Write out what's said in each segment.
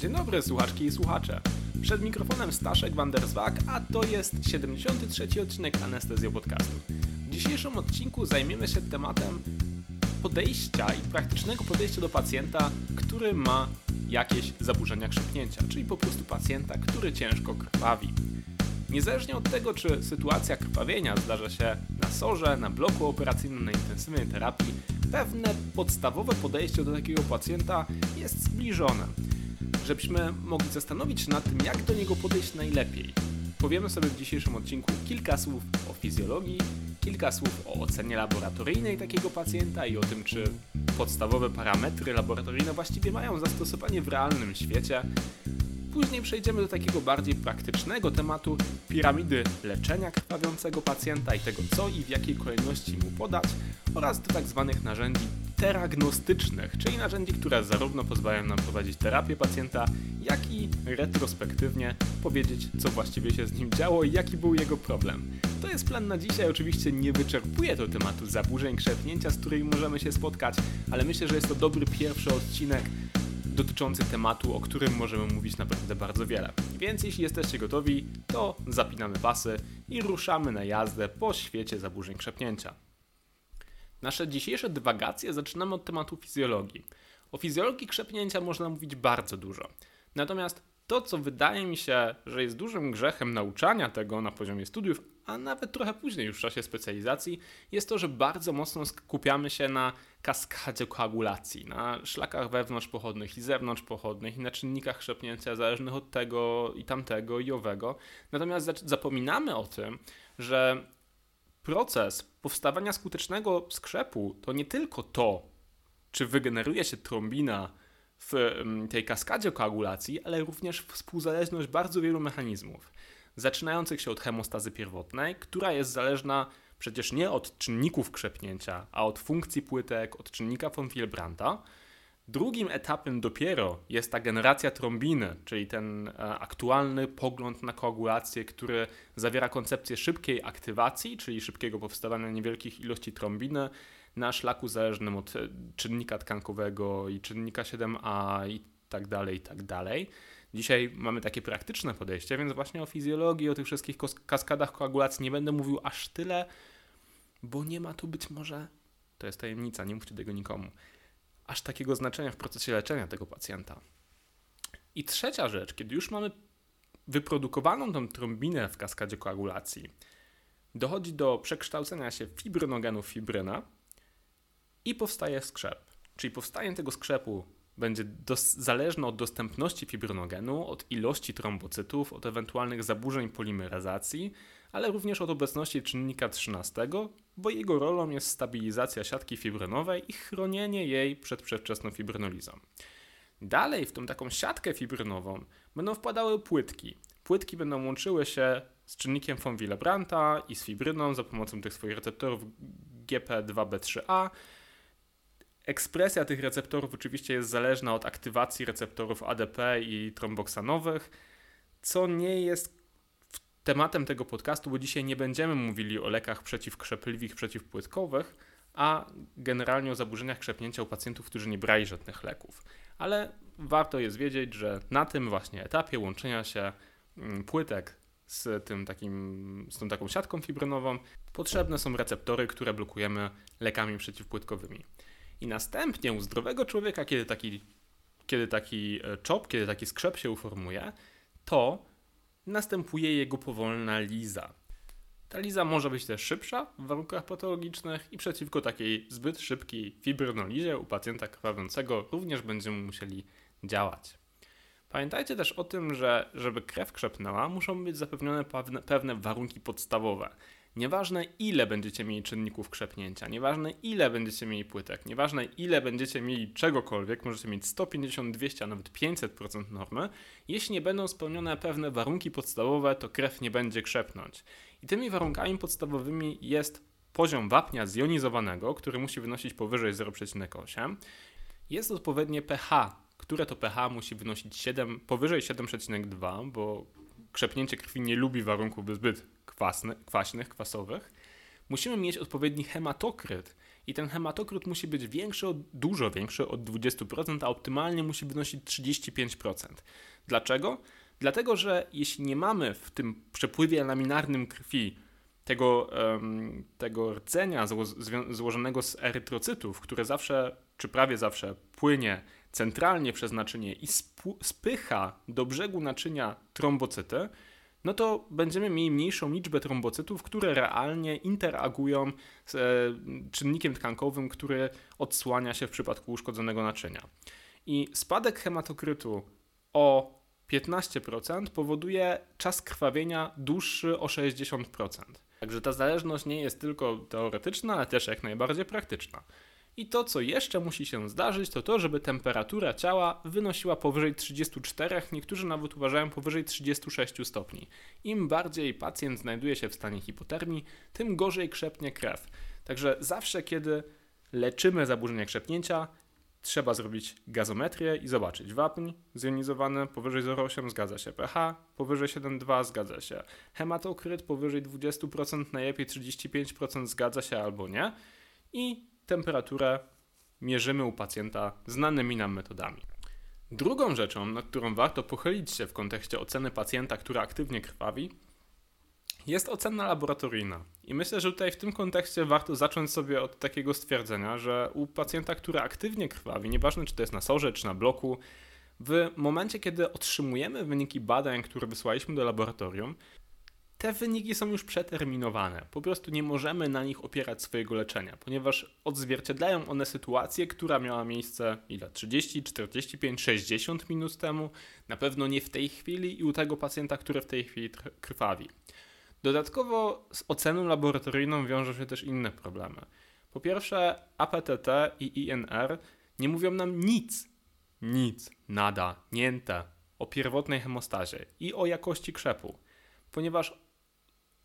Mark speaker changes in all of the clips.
Speaker 1: Dzień dobry słuchaczki i słuchacze. Przed mikrofonem Staszek van der Zwak, a to jest 73 odcinek Anestezjo Podcastu. W dzisiejszym odcinku zajmiemy się tematem podejścia i praktycznego podejścia do pacjenta, który ma jakieś zaburzenia krzepnięcia, czyli po prostu pacjenta, który ciężko krwawi. Niezależnie od tego, czy sytuacja krwawienia zdarza się na sorze, na bloku operacyjnym, na intensywnej terapii, pewne podstawowe podejście do takiego pacjenta jest zbliżone. Żebyśmy mogli zastanowić się nad tym, jak do niego podejść najlepiej. Powiemy sobie w dzisiejszym odcinku kilka słów o fizjologii, kilka słów o ocenie laboratoryjnej takiego pacjenta i o tym, czy podstawowe parametry laboratoryjne właściwie mają zastosowanie w realnym świecie. Później przejdziemy do takiego bardziej praktycznego tematu piramidy leczenia krwawiącego pacjenta i tego, co i w jakiej kolejności mu podać, oraz do tak zwanych narzędzi teragnostycznych, czyli narzędzi, które zarówno pozwalają nam prowadzić terapię pacjenta, jak i retrospektywnie powiedzieć, co właściwie się z nim działo i jaki był jego problem. To jest plan na dzisiaj, oczywiście nie wyczerpuje to tematu zaburzeń krzepnięcia, z którymi możemy się spotkać, ale myślę, że jest to dobry pierwszy odcinek dotyczący tematu, o którym możemy mówić naprawdę bardzo wiele. Więc jeśli jesteście gotowi, to zapinamy pasy i ruszamy na jazdę po świecie zaburzeń krzepnięcia. Nasze dzisiejsze dywagacje zaczynamy od tematu fizjologii. O fizjologii krzepnięcia można mówić bardzo dużo. Natomiast to, co wydaje mi się, że jest dużym grzechem nauczania tego na poziomie studiów, a nawet trochę później już w czasie specjalizacji, jest to, że bardzo mocno skupiamy się na kaskadzie koagulacji, na szlakach wewnątrzpochodnych i zewnątrzpochodnych i na czynnikach krzepnięcia zależnych od tego i tamtego i owego. Natomiast zapominamy o tym, że proces powstawania skutecznego skrzepu to nie tylko to, czy wygeneruje się trombina w mm, tej kaskadzie koagulacji, ale również współzależność bardzo wielu mechanizmów, zaczynających się od hemostazy pierwotnej, która jest zależna przecież nie od czynników krzepnięcia, a od funkcji płytek, od czynnika von Willebrandta, Drugim etapem dopiero jest ta generacja trombiny, czyli ten e, aktualny pogląd na koagulację, który zawiera koncepcję szybkiej aktywacji, czyli szybkiego powstawania niewielkich ilości trombiny na szlaku zależnym od e, czynnika tkankowego i czynnika 7a i tak dalej, i tak dalej. Dzisiaj mamy takie praktyczne podejście, więc właśnie o fizjologii, o tych wszystkich kaskadach koagulacji nie będę mówił aż tyle, bo nie ma tu być może, to jest tajemnica, nie mówcie tego nikomu, aż takiego znaczenia w procesie leczenia tego pacjenta. I trzecia rzecz, kiedy już mamy wyprodukowaną tą trombinę w kaskadzie koagulacji, dochodzi do przekształcenia się fibrynogenu w fibrynę i powstaje skrzep. Czyli powstanie tego skrzepu będzie zależne od dostępności fibrynogenu, od ilości trombocytów, od ewentualnych zaburzeń polimeryzacji, ale również od obecności czynnika 13, bo jego rolą jest stabilizacja siatki fibrynowej i chronienie jej przed przedwczesną fibrynolizą. Dalej w tą taką siatkę fibrynową będą wpadały płytki. Płytki będą łączyły się z czynnikiem von Willebrandta i z fibryną za pomocą tych swoich receptorów GP2B3A. Ekspresja tych receptorów oczywiście jest zależna od aktywacji receptorów ADP i tromboksanowych, co nie jest tematem tego podcastu, bo dzisiaj nie będziemy mówili o lekach przeciwkrzepliwych, przeciwpłytkowych, a generalnie o zaburzeniach krzepnięcia u pacjentów, którzy nie brali żadnych leków. Ale warto jest wiedzieć, że na tym właśnie etapie łączenia się mm, płytek z, tym takim, z tą taką siatką fibrynową potrzebne są receptory, które blokujemy lekami przeciwpłytkowymi. I następnie u zdrowego człowieka, kiedy taki, kiedy taki e, czop, kiedy taki skrzep się uformuje, to następuje jego powolna liza. Ta liza może być też szybsza w warunkach patologicznych i przeciwko takiej zbyt szybkiej fibrynolizie u pacjenta krwawiącego również będziemy musieli działać. Pamiętajcie też o tym, że żeby krew krzepnęła, muszą być zapewnione pewne warunki podstawowe. Nieważne ile będziecie mieli czynników krzepnięcia, nieważne ile będziecie mieli płytek, nieważne ile będziecie mieli czegokolwiek, możecie mieć 150, 200, a nawet 500% normy, jeśli nie będą spełnione pewne warunki podstawowe, to krew nie będzie krzepnąć. I tymi warunkami podstawowymi jest poziom wapnia zjonizowanego, który musi wynosić powyżej 0,8. Jest odpowiednie pH, które to pH musi wynosić 7, powyżej 7,2, bo krzepnięcie krwi nie lubi warunków zbyt kwasny, kwaśnych, kwasowych. musimy mieć odpowiedni hematokryt. I ten hematokryt musi być większy, od, dużo większy od 20%, a optymalnie musi wynosić 35%. Dlaczego? Dlatego, że jeśli nie mamy w tym przepływie laminarnym krwi tego, um, tego rdzenia zło złożonego z erytrocytów, które zawsze, czy prawie zawsze płynie centralnie przez naczynie i spycha do brzegu naczynia trombocyty, no to będziemy mieli mniejszą liczbę trombocytów, które realnie interagują z e, czynnikiem tkankowym, który odsłania się w przypadku uszkodzonego naczynia. I spadek hematokrytu o 15% powoduje czas krwawienia dłuższy o 60%. Także ta zależność nie jest tylko teoretyczna, ale też jak najbardziej praktyczna. I to, co jeszcze musi się zdarzyć, to to, żeby temperatura ciała wynosiła powyżej 34, niektórzy nawet uważają powyżej 36 stopni. Im bardziej pacjent znajduje się w stanie hipotermii, tym gorzej krzepnie krew. Także zawsze, kiedy leczymy zaburzenia krzepnięcia, trzeba zrobić gazometrię i zobaczyć wapń zjonizowane powyżej 0,8 zgadza się, pH powyżej 7,2 zgadza się, hematokryt powyżej 20%, najlepiej 35% zgadza się albo nie i temperaturę mierzymy u pacjenta znanymi nam metodami. Drugą rzeczą, nad którą warto pochylić się w kontekście oceny pacjenta, który aktywnie krwawi, jest ocena laboratoryjna. I myślę, że tutaj w tym kontekście warto zacząć sobie od takiego stwierdzenia, że u pacjenta, który aktywnie krwawi, nieważne czy to jest na sorze, czy na bloku, w momencie, kiedy otrzymujemy wyniki badań, które wysłaliśmy do laboratorium, te wyniki są już przeterminowane. Po prostu nie możemy na nich opierać swojego leczenia, ponieważ odzwierciedlają one sytuację, która miała miejsce ile? 30, 45, 60 minut temu, na pewno nie w tej chwili i u tego pacjenta, który w tej chwili krwawi. Dodatkowo z oceną laboratoryjną wiążą się też inne problemy. Po pierwsze, APTT i INR nie mówią nam nic, nic, nada, niente o pierwotnej hemostazie i o jakości krzepu, ponieważ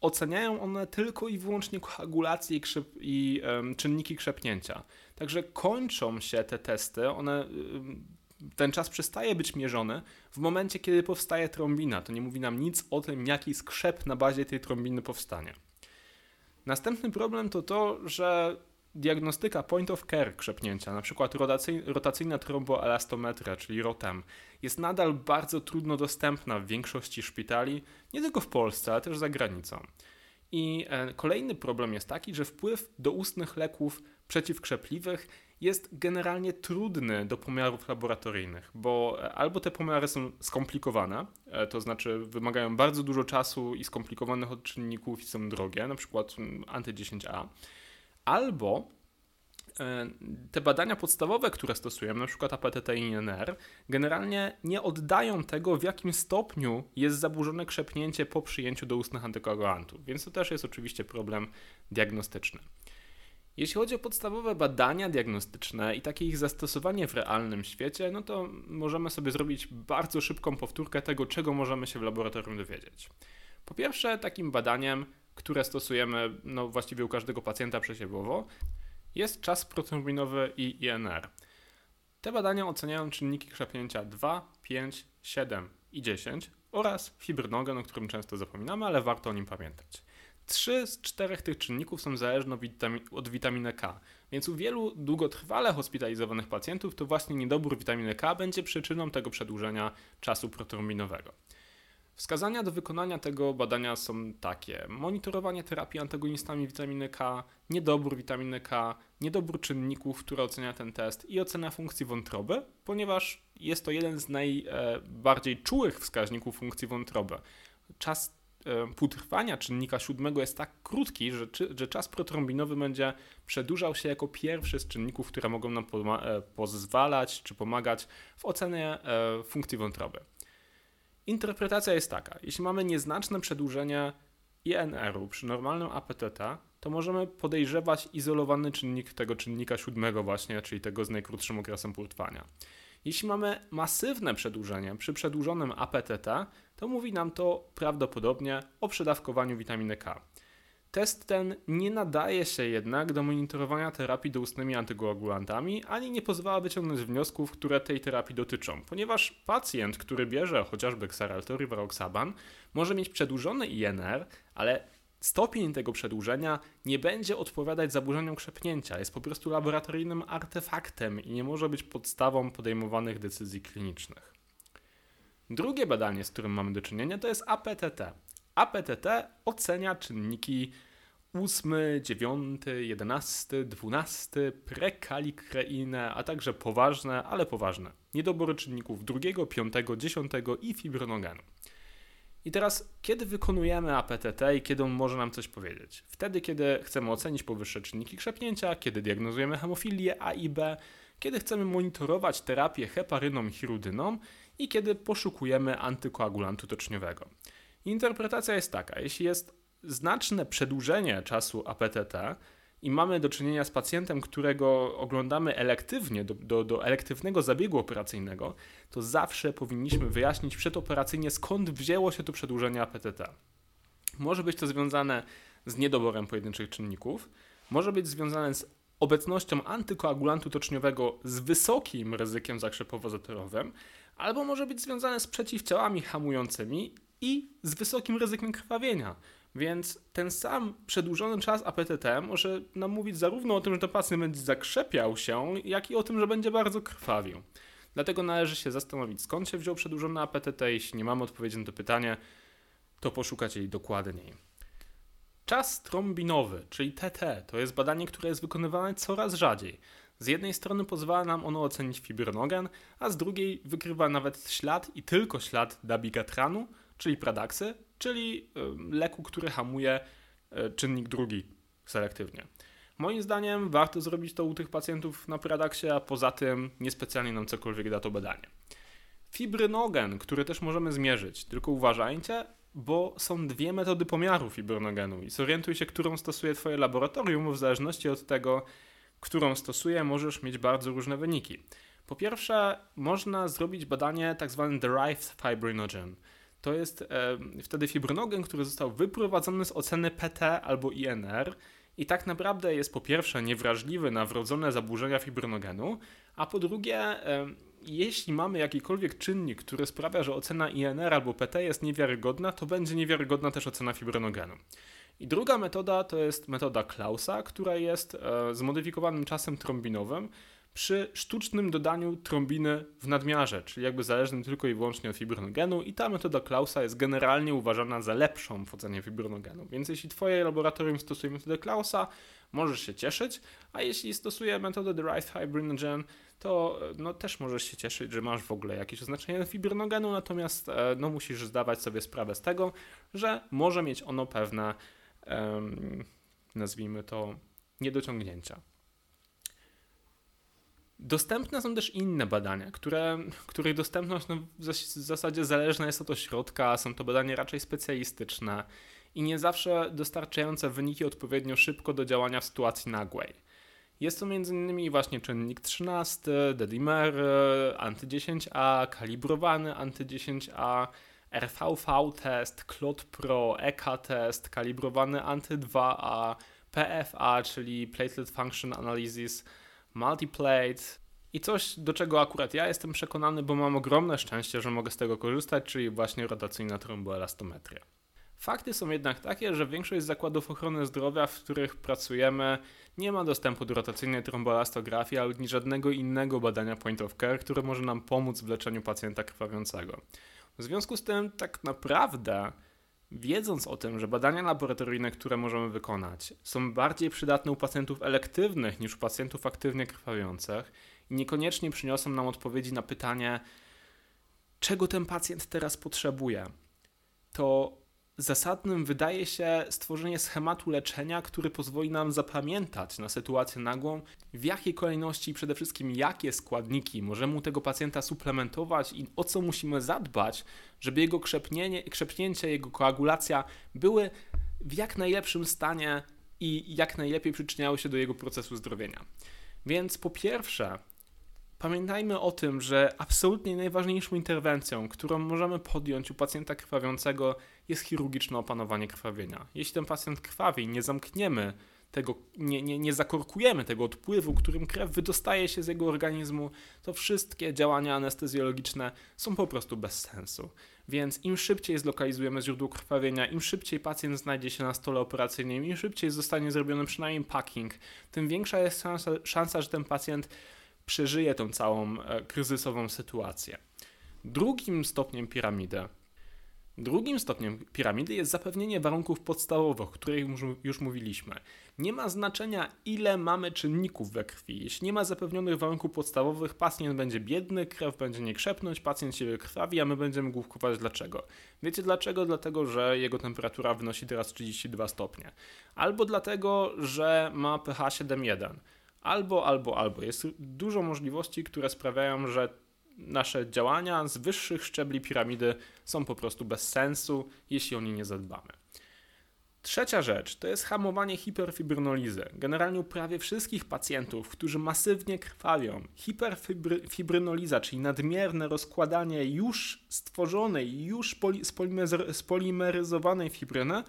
Speaker 1: oceniają one tylko i wyłącznie koagulację i, krzyp, i czynniki krzepnięcia. Także kończą się te testy, one, ten czas przestaje być mierzony w momencie, kiedy powstaje trombina. To nie mówi nam nic o tym, jaki skrzep na bazie tej trombiny powstanie. Następny problem to to, że diagnostyka point of care krzepnięcia, przykład rotacyjna tromboelastometria, czyli ROTEM, jest nadal bardzo trudno dostępna w większości szpitali, nie tylko w Polsce, ale też za granicą. I e, kolejny problem jest taki, że wpływ do ustnych leków przeciwkrzepliwych jest generalnie trudny do pomiarów laboratoryjnych, bo e, albo te pomiary są skomplikowane, e, to znaczy wymagają bardzo dużo czasu i skomplikowanych odczynników i są drogie, na przykład mm, anty-10A, albo e, te badania podstawowe, które stosujemy, na przykład APTT i INR, generalnie nie oddają tego, w jakim stopniu jest zaburzone krzepnięcie po przyjęciu do ustnych antykoagulantów, więc to też jest oczywiście problem diagnostyczny. Jeśli chodzi o podstawowe badania diagnostyczne i takie ich zastosowanie w realnym świecie, no to możemy sobie zrobić bardzo szybką powtórkę tego, czego możemy się w laboratorium dowiedzieć. Po pierwsze, takim badaniem które stosujemy no, właściwie u każdego pacjenta przesiewowo, jest czas protrombinowy i INR. Te badania oceniają czynniki krzepnięcia 2, 5, 7 i 10 oraz fibrynogen, o którym często zapominamy, ale warto o nim pamiętać. Trzy z czterech tych czynników są zależne od witaminy K, więc u wielu długotrwale hospitalizowanych pacjentów to właśnie niedobór witaminy K będzie przyczyną tego przedłużenia czasu protrombinowego. Wskazania do wykonania tego badania są takie: monitorowanie terapii antagonistami witaminy K, niedobór witaminy K, niedobór czynników, które ocenia ten test i ocena funkcji wątroby, ponieważ jest to jeden z najbardziej czułych wskaźników funkcji wątroby. Czas e, półtrwania czynnika siódmego jest tak krótki, że, że czas protrombinowy będzie przedłużał się jako pierwszy z czynników, które mogą nam e, pozwalać czy pomagać w ocenie e, funkcji wątroby. Interpretacja jest taka: jeśli mamy nieznaczne przedłużenie INR-u przy normalnym APTT, to możemy podejrzewać izolowany czynnik tego czynnika siódmego właśnie, czyli tego z najkrótszym okresem półtrwania. Jeśli mamy masywne przedłużenie przy przedłużonym APTT, to mówi nam to prawdopodobnie o przedawkowaniu witaminy K. Test ten nie nadaje się jednak do monitorowania terapii doustnymi antykoagulantami, ani nie pozwala wyciągnąć wniosków, które tej terapii dotyczą, ponieważ pacjent, który bierze chociażby Xarelto Rivaroxaban, może mieć przedłużony INR, ale stopień tego przedłużenia nie będzie odpowiadać zaburzeniom krzepnięcia, jest po prostu laboratoryjnym artefaktem i nie może być podstawą podejmowanych decyzji klinicznych. Drugie badanie, z którym mamy do czynienia, to jest APTT. APTT ocenia czynniki 8, 9, 11, 12, prekalikreinę, a także poważne, ale poważne niedobory czynników drugiego, piątego, dziesiątego i fibronogenu. I teraz, kiedy wykonujemy APTT i kiedy on może nam coś powiedzieć? Wtedy, kiedy chcemy ocenić powyższe czynniki krzepnięcia, kiedy diagnozujemy hemofilię A i B, kiedy chcemy monitorować terapię heparyną i hirudyną i kiedy poszukujemy antykoagulantu toczniowego. Interpretacja jest taka, jeśli jest znaczne przedłużenie czasu APTT i mamy do czynienia z pacjentem, którego oglądamy elektywnie, do, do, do, elektywnego zabiegu operacyjnego, to zawsze powinniśmy wyjaśnić przedoperacyjnie, skąd wzięło się to przedłużenie APTT. Może być to związane z niedoborem pojedynczych czynników, może być związane z obecnością antykoagulantu toczniowego z wysokim ryzykiem zakrzepowo-zatorowym, albo może być związane z przeciwciałami hamującymi i z wysokim ryzykiem krwawienia. Więc ten sam przedłużony czas APTT może nam mówić zarówno o tym, że ten pacjent będzie zakrzepiał się, jak i o tym, że będzie bardzo krwawił. Dlatego należy się zastanowić, skąd się wziął przedłużony APTT. Jeśli nie mamy odpowiedzi na to pytanie, to poszukać jej dokładniej. Czas trombinowy, czyli TT, to jest badanie, które jest wykonywane coraz rzadziej. Z jednej strony pozwala nam ono ocenić fibronogen, a z drugiej wykrywa nawet ślad i tylko ślad dabigatranu, czyli pradaksy, czyli leku, który hamuje e, czynnik drugi selektywnie. Moim zdaniem warto zrobić to u tych pacjentów na Pradaksie, a poza tym niespecjalnie nam cokolwiek da to badanie. Fibrynogen, który też możemy zmierzyć, tylko uważajcie, bo są dwie metody pomiaru fibronogenu i zorientuj się, którą stosuje Twoje laboratorium, bo w zależności od tego, którą stosuje, możesz mieć bardzo różne wyniki. Po pierwsze, można zrobić badanie tzw. Tak derived fibrinogen – to jest e, wtedy fibronogen, który został wyprowadzony z oceny PT albo INR i tak naprawdę jest po pierwsze niewrażliwy na wrodzone zaburzenia fibronogenu, a po drugie, e, jeśli mamy jakikolwiek czynnik, który sprawia, że ocena INR albo PT jest niewiarygodna, to będzie niewiarygodna też ocena fibronogenu. I druga metoda to jest metoda Klausa, która jest e, zmodyfikowanym czasem trombinowym, przy sztucznym dodaniu trombiny w nadmiarze, czyli jakby zależnym tylko i wyłącznie od fibronogenu i ta metoda Klausa jest generalnie uważana za lepszą w ocenie. Więc jeśli twoje laboratorium stosuje metodę Klausa, możesz się cieszyć, a jeśli stosuje metodę Derived Fibrinogen, to no, też możesz się cieszyć, że masz w ogóle jakieś oznaczenie fibronogenu, natomiast e, no, musisz zdawać sobie sprawę z tego, że może mieć ono pewne, um, nazwijmy to, niedociągnięcia. Dostępne są też inne badania, które, których dostępność no, w zasadzie zależna jest od ośrodka, są to badania raczej specjalistyczne i nie zawsze dostarczające wyniki odpowiednio szybko do działania w sytuacji nagłej. Jest to m.in. właśnie czynnik 13, dedimer, anty-10A, kalibrowany anty-10A, RVV test, CLOT Pro, EK test, kalibrowany anty-2A, PFA, czyli Platelet Function Analysis, multiplate i coś, do czego akurat ja jestem przekonany, bo mam ogromne szczęście, że mogę z tego korzystać, czyli właśnie rotacyjna tromboelastometria. Fakty są jednak takie, że większość zakładów ochrony zdrowia, w których pracujemy, nie ma dostępu do rotacyjnej tromboelastografii ani żadnego innego badania point of care, które może nam pomóc w leczeniu pacjenta krwawiącego. W związku z tym, tak naprawdę Wiedząc o tym, że badania laboratoryjne, które możemy wykonać, są bardziej przydatne u pacjentów elektywnych niż u pacjentów aktywnie krwawiących niekoniecznie przyniosą nam odpowiedzi na pytanie, czego ten pacjent teraz potrzebuje, to zasadnym wydaje się stworzenie schematu leczenia, który pozwoli nam zapamiętać na sytuację nagłą, w jakiej kolejności i przede wszystkim jakie składniki możemy u tego pacjenta suplementować i o co musimy zadbać, żeby jego krzepnięcie, jego koagulacja były w jak najlepszym stanie i jak najlepiej przyczyniały się do jego procesu zdrowienia. Więc po pierwsze, Pamiętajmy o tym, że absolutnie najważniejszą interwencją, którą możemy podjąć u pacjenta krwawiącego, jest chirurgiczne opanowanie krwawienia. Jeśli ten pacjent krwawi nie zamkniemy tego, nie, nie, nie zakorkujemy tego odpływu, którym krew wydostaje się z jego organizmu, to wszystkie działania anestezjologiczne są po prostu bez sensu. Więc im szybciej zlokalizujemy źródło krwawienia, im szybciej pacjent znajdzie się na stole operacyjnym, im szybciej zostanie zrobiony przynajmniej packing, tym większa jest szansa, szansa że ten pacjent przeżyje tą całą e, kryzysową sytuację. Drugim stopniem piramidy Drugim stopniem piramidy jest zapewnienie warunków podstawowych, o których już mówiliśmy. Nie ma znaczenia, ile mamy czynników we krwi. Jeśli nie ma zapewnionych warunków podstawowych, pacjent będzie biedny, krew będzie nie krzepnąć, pacjent się krwawi, a my będziemy główkować dlaczego. Wiecie dlaczego? Dlatego, że jego temperatura wynosi teraz 32 stopnie. Albo dlatego, że ma pH 7,1. Albo, albo, albo. Jest dużo możliwości, które sprawiają, że nasze działania z wyższych szczebli piramidy są po prostu bez sensu, jeśli o nie nie zadbamy. Trzecia rzecz to jest hamowanie hiperfibrynolizy. Generalnie u prawie wszystkich pacjentów, którzy masywnie krwawią, hiperfibrynoliza, czyli nadmierne rozkładanie już stworzonej, już spolimeryzowanej fibryny,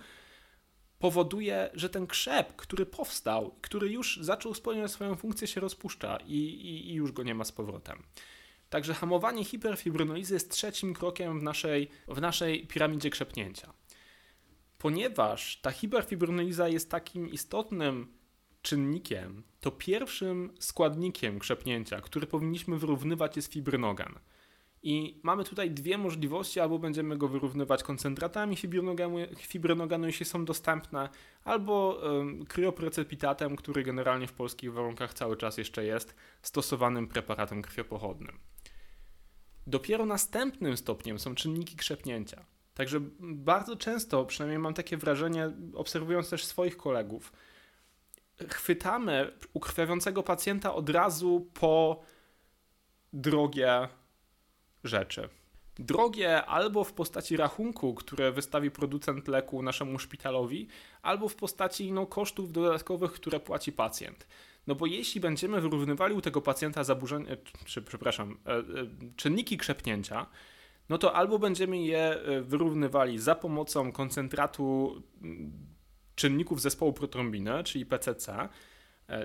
Speaker 1: powoduje, że ten krzep, który powstał, który już zaczął spełniać swoją funkcję, się rozpuszcza i, i, i już go nie ma z powrotem. Także hamowanie hiperfibrynolizy jest trzecim krokiem w naszej, w naszej piramidzie krzepnięcia. Ponieważ ta hiperfibrynoliza jest takim istotnym czynnikiem, to pierwszym składnikiem krzepnięcia, który powinniśmy wyrównywać jest fibrynogen. I mamy tutaj dwie możliwości, albo będziemy go wyrównywać koncentratami fibrinogenu, jeśli są dostępne, albo kryoprecipitatem, który generalnie w polskich warunkach cały czas jeszcze jest stosowanym preparatem krwiopochodnym. Dopiero następnym stopniem są czynniki krzepnięcia. Także bardzo często, przynajmniej mam takie wrażenie, obserwując też swoich kolegów, chwytamy ukrwawiającego pacjenta od razu po drogie rzeczy. Drogie albo w postaci rachunku, które wystawi producent leku naszemu szpitalowi, albo w postaci no, kosztów dodatkowych, które płaci pacjent. No bo jeśli będziemy wyrównywali u tego pacjenta zaburzenia, czy przepraszam, e, e, czynniki krzepnięcia, no to albo będziemy je e, wyrównywali za pomocą koncentratu mm, czynników zespołu protrombiny, czyli PCC,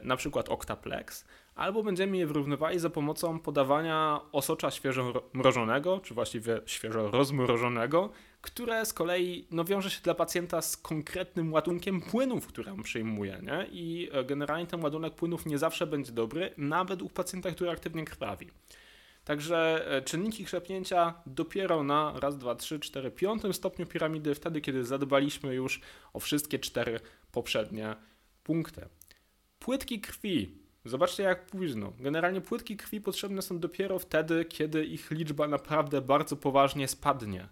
Speaker 1: na przykład Octaplex, albo będziemy je wyrównywali za pomocą podawania osocza świeżo mrożonego, czy właściwie świeżo rozmrożonego, które z kolei no, wiąże się dla pacjenta z konkretnym ładunkiem płynów, które on przyjmuje. Nie? I e, generalnie ten ładunek płynów nie zawsze będzie dobry, nawet u pacjenta, który aktywnie krwawi. Także e, czynniki krzepnięcia dopiero na raz, dwa, trzy, cztery, piątym stopniu piramidy, wtedy kiedy zadbaliśmy już o wszystkie cztery poprzednie punkty. Płytki krwi Zobaczcie jak późno. Generalnie płytki krwi potrzebne są dopiero wtedy, kiedy ich liczba naprawdę bardzo poważnie spadnie.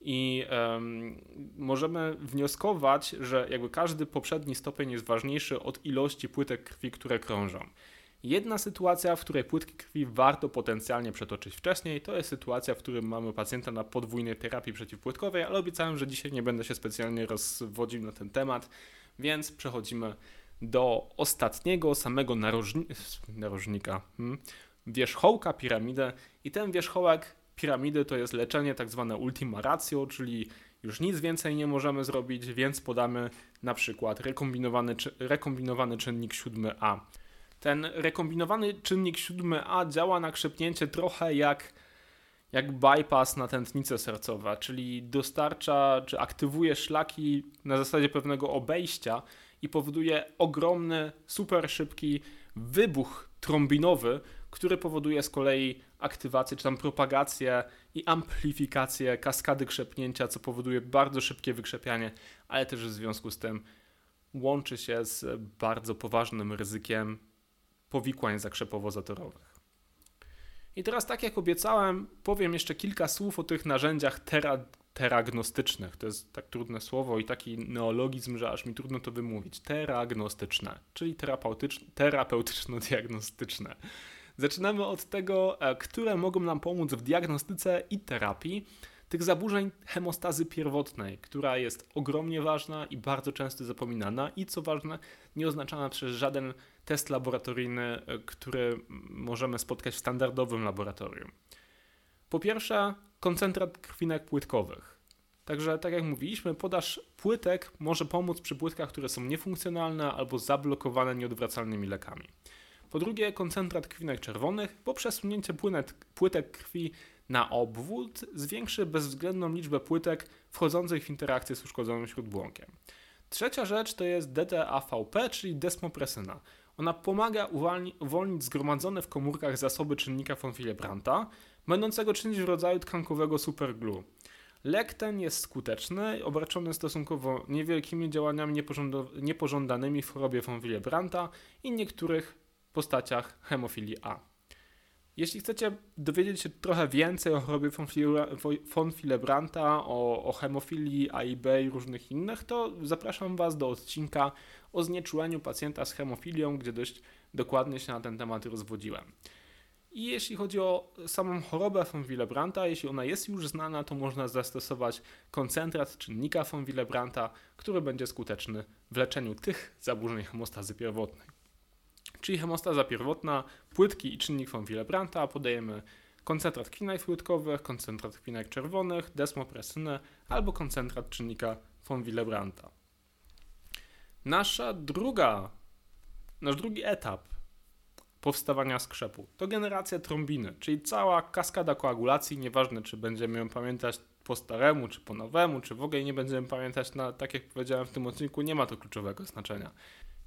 Speaker 1: I um, możemy wnioskować, że jakby każdy poprzedni stopień jest ważniejszy od ilości płytek krwi, które krążą. Jedna sytuacja, w której płytki krwi warto potencjalnie przetoczyć wcześniej, to jest sytuacja, w której mamy pacjenta na podwójnej terapii przeciwpłytkowej, ale obiecałem, że dzisiaj nie będę się specjalnie rozwodził na ten temat, więc przechodzimy do ostatniego samego narożni narożnika, hmm, wierzchołka piramidy i ten wierzchołek piramidy to jest leczenie tak zwane ultima ratio, czyli już nic więcej nie możemy zrobić, więc podamy na przykład rekombinowany, rekombinowany czynnik 7a. Ten rekombinowany czynnik 7a działa na krzepnięcie trochę jak, jak bypass na tętnice sercowe, czyli dostarcza czy aktywuje szlaki na zasadzie pewnego obejścia i powoduje ogromny, super szybki wybuch trombinowy, który powoduje z kolei aktywację, czy tam propagację i amplifikację kaskady krzepnięcia, co powoduje bardzo szybkie wykrzepianie, ale też w związku z tym łączy się z bardzo poważnym ryzykiem powikłań zakrzepowo-zatorowych. I teraz, tak jak obiecałem, powiem jeszcze kilka słów o tych narzędziach tera teragnostycznych. To jest tak trudne słowo i taki neologizm, że aż mi trudno to wymówić. Teragnostyczne, czyli terapeutyczno-diagnostyczne. Zaczynamy od tego, e, które mogą nam pomóc w diagnostyce i terapii tych zaburzeń hemostazy pierwotnej, która jest ogromnie ważna i bardzo często zapominana i co ważne, nie oznaczana przez żaden test laboratoryjny, e, który możemy spotkać w standardowym laboratorium. Po pierwsze, koncentrat krwinek płytkowych. Także, tak jak mówiliśmy, podaż płytek może pomóc przy płytkach, które są niefunkcjonalne albo zablokowane nieodwracalnymi lekami. Po drugie, koncentrat krwinek czerwonych, bo przesunięcie płytek krwi na obwód zwiększy bezwzględną liczbę płytek wchodzących w interakcję z uszkodzonym śródbłąkiem. Trzecia rzecz to jest DDAVP, czyli desmopresyna. Ona pomaga uwolnić zgromadzone w komórkach zasoby czynnika von Willebrandta, będącego czymś w rodzaju tkankowego superglue. Lek ten jest skuteczny, obarczony stosunkowo niewielkimi działaniami niepożądanymi w chorobie von Willebrandta i niektórych postaciach hemofilii A. Jeśli chcecie dowiedzieć się trochę więcej o chorobie von Willebrandta, o, o hemofilii A i B i różnych innych, to zapraszam Was do odcinka o znieczuleniu pacjenta z hemofilią, gdzie dość dokładnie się na ten temat rozwodziłem. I jeśli chodzi o samą chorobę von Willebrandta, jeśli ona jest już znana, to można zastosować koncentrat czynnika von Willebrandta, który będzie skuteczny w leczeniu tych zaburzeń hemostazy pierwotnej. Czyli hemostaza pierwotna, płytki i czynnik von Willebrandta podajemy koncentrat kwinek płytkowych, koncentrat kwinek czerwonych, desmopresynę albo koncentrat czynnika von Willebrandta. Nasza druga, nasz drugi etap powstawania skrzepu. To generacja trombiny, czyli cała kaskada koagulacji, nieważne czy będziemy ją pamiętać po staremu, czy po nowemu, czy w ogóle nie będziemy pamiętać, na, tak jak powiedziałem w tym odcinku, nie ma to kluczowego znaczenia.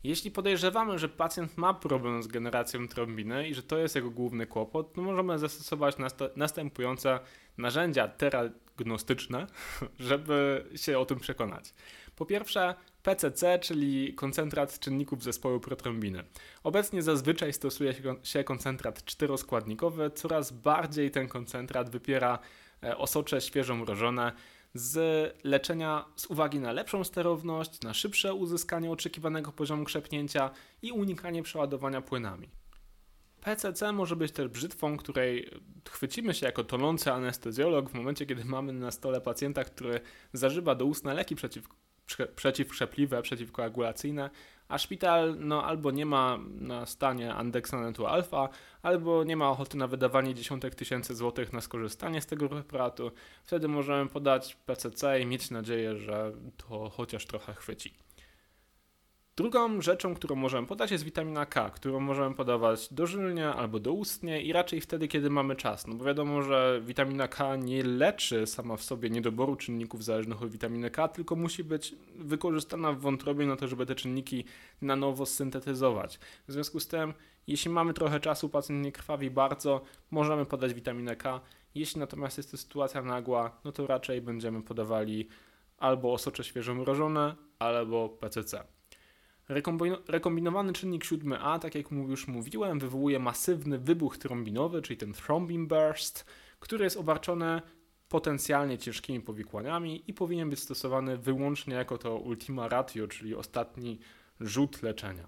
Speaker 1: Jeśli podejrzewamy, że pacjent ma problem z generacją trombiny i że to jest jego główny kłopot, to możemy zastosować następujące narzędzia teragnostyczne, żeby się o tym przekonać. Po pierwsze, PCC, czyli koncentrat czynników zespołu protrombiny. Obecnie zazwyczaj stosuje się koncentrat czteroskładnikowy, coraz bardziej ten koncentrat wypiera e, osocze świeżo mrożone z leczenia z uwagi na lepszą sterowność, na szybsze uzyskanie oczekiwanego poziomu krzepnięcia i unikanie przeładowania płynami. PCC może być też brzytwą, której chwycimy się jako tonący anestezjolog w momencie, kiedy mamy na stole pacjenta, który zażywa doustne leki przeciw przeciwkrzepliwe, przeciwkoagulacyjne, a szpital no, albo nie ma na stanie andeksanetu alfa, albo nie ma ochoty na wydawanie dziesiątek tysięcy złotych na skorzystanie z tego preparatu. Wtedy możemy podać PCC i mieć nadzieję, że to chociaż trochę chwyci. Drugą rzeczą, którą możemy podać jest witamina K, którą możemy podawać dożylnie albo doustnie i raczej wtedy, kiedy mamy czas. No bo wiadomo, że witamina K nie leczy sama w sobie niedoboru czynników zależnych od witaminy K, tylko musi być wykorzystana w wątrobie na to, żeby te czynniki na nowo syntetyzować. W związku z tym, jeśli mamy trochę czasu, pacjent nie krwawi bardzo, możemy podać witaminę K. Jeśli natomiast jest to sytuacja nagła, no to raczej będziemy podawali albo osocze świeżo mrożone, albo PCC. Rekombinowany czynnik 7a, tak jak już mówiłem, wywołuje masywny wybuch trombinowy, czyli ten thrombin burst, który jest obarczony potencjalnie ciężkimi powikłaniami i powinien być stosowany wyłącznie jako to ultima ratio, czyli ostatni rzut leczenia.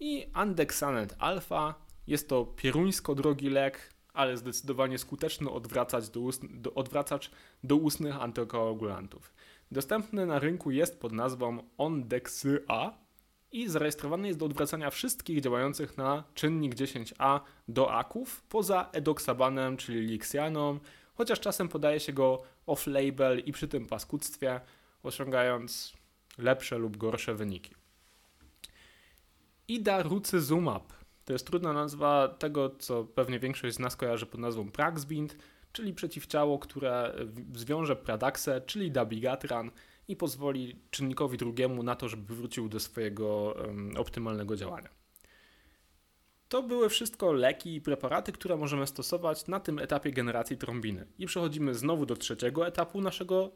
Speaker 1: I andexanet alfa jest to pieruńsko drogi lek, ale zdecydowanie skuteczny odwracacz do, ust, do, odwracacz do ustnych antykoagulantów. Dostępny na rynku jest pod nazwą Ondexy-A, i zarejestrowany jest do odwracania wszystkich działających na czynnik 10A do aków, poza edoksabanem, czyli lixianą, chociaż czasem podaje się go off-label i przy tym paskudztwie, osiągając lepsze lub gorsze wyniki. Idarucizumab to jest trudna nazwa tego, co pewnie większość z nas kojarzy pod nazwą Praxbind, czyli przeciwciało, które zwiąże Pradaxę, czyli dabigatran, i pozwoli czynnikowi drugiemu na to, żeby wrócił do swojego optymalnego działania. To były wszystko leki i preparaty, które możemy stosować na tym etapie generacji trombiny. I przechodzimy znowu do trzeciego etapu naszego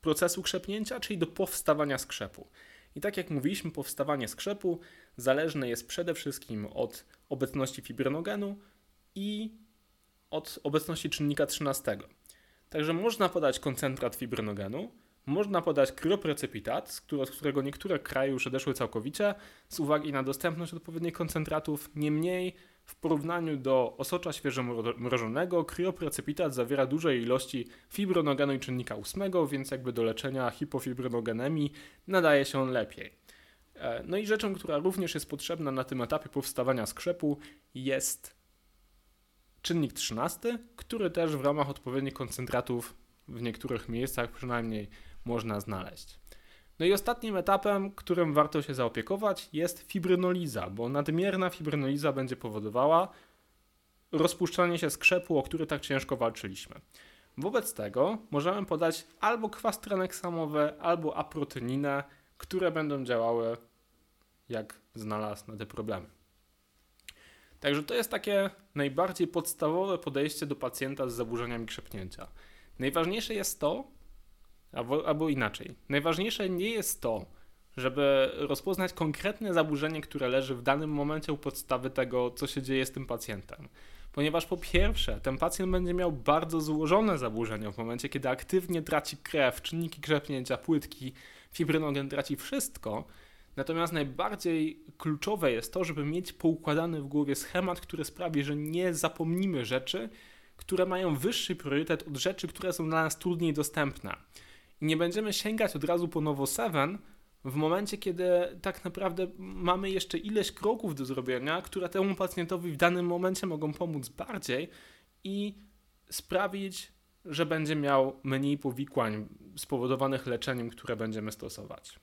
Speaker 1: procesu krzepnięcia, czyli do powstawania skrzepu. I tak jak mówiliśmy, powstawanie skrzepu zależne jest przede wszystkim od obecności fibrinogenu i od obecności czynnika 13. Także można podać koncentrat fibrinogenu, można podać kryoprecepitat, z którego niektóre kraje już odeszły całkowicie z uwagi na dostępność odpowiednich koncentratów. Niemniej w porównaniu do osocza świeżo mrożonego, kryoprecepitat zawiera duże ilości fibronogenu i czynnika 8, więc jakby do leczenia hipofibronogenemii nadaje się on lepiej. E, no i rzeczą, która również jest potrzebna na tym etapie powstawania skrzepu jest czynnik 13, który też w ramach odpowiednich koncentratów w niektórych miejscach przynajmniej można znaleźć. No i ostatnim etapem, którym warto się zaopiekować, jest fibrynoliza, bo nadmierna fibrynoliza będzie powodowała rozpuszczanie się skrzepu, o który tak ciężko walczyliśmy. Wobec tego możemy podać albo kwas traneksamowy, albo aprotyninę, które będą działały jak znalazł na te problemy. Także to jest takie najbardziej podstawowe podejście do pacjenta z zaburzeniami krzepnięcia. Najważniejsze jest to, albo, albo inaczej, najważniejsze nie jest to, żeby rozpoznać konkretne zaburzenie, które leży w danym momencie u podstawy tego, co się dzieje z tym pacjentem. Ponieważ po pierwsze, ten pacjent będzie miał bardzo złożone zaburzenia w momencie, kiedy aktywnie traci krew, czynniki krzepnięcia, płytki, fibrynogen traci wszystko, Natomiast najbardziej kluczowe jest to, żeby mieć poukładany w głowie schemat, który sprawi, że nie zapomnimy rzeczy, które mają wyższy priorytet od rzeczy, które są dla nas trudniej dostępne. I nie będziemy sięgać od razu po Nowo 7 w momencie, kiedy tak naprawdę mamy jeszcze ileś kroków do zrobienia, które temu pacjentowi w danym momencie mogą pomóc bardziej i sprawić, że będzie miał mniej powikłań spowodowanych leczeniem, które będziemy stosować.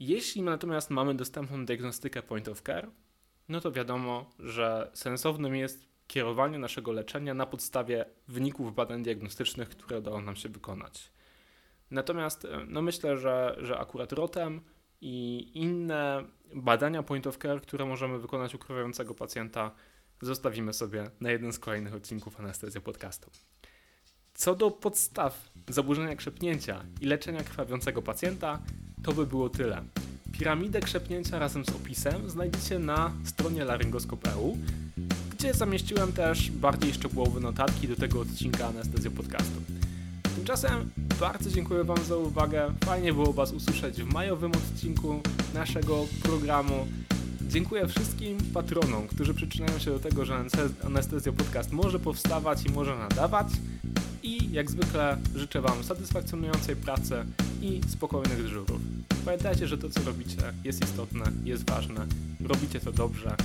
Speaker 1: Jeśli natomiast mamy dostępną diagnostykę point of care, no to wiadomo, że sensownym jest kierowanie naszego leczenia na podstawie wyników badań diagnostycznych, które udało nam się wykonać. Natomiast e, no myślę, że, że akurat ROTEM i inne badania point of care, które możemy wykonać u krwawiącego pacjenta, zostawimy sobie na jeden z kolejnych odcinków anestezji podcastu. Co do podstaw zaburzenia krzepnięcia i leczenia krwawiącego pacjenta, to by było tyle. Piramidę krzepnięcia razem z opisem znajdziecie na stronie laryngoskop.eu, gdzie zamieściłem też bardziej szczegółowe notatki do tego odcinka Anestezjo Podcastu. Tymczasem bardzo dziękuję Wam za uwagę. Fajnie było Was usłyszeć w majowym odcinku naszego programu. Dziękuję wszystkim patronom, którzy przyczyniają się do tego, że Anestezjo Podcast może powstawać i może nadawać i jak zwykle życzę Wam satysfakcjonującej pracy i spokojnych dyżurów. Pamiętajcie, że to co robicie jest istotne, jest ważne, robicie to dobrze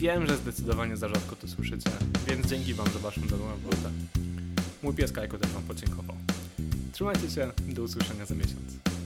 Speaker 1: wiem, że zdecydowanie za rzadko to słyszycie, więc dzięki Wam za Waszą dobrą robotę. Mój pies Kajko też Wam podziękował. Trzymajcie się, do usłyszenia za miesiąc.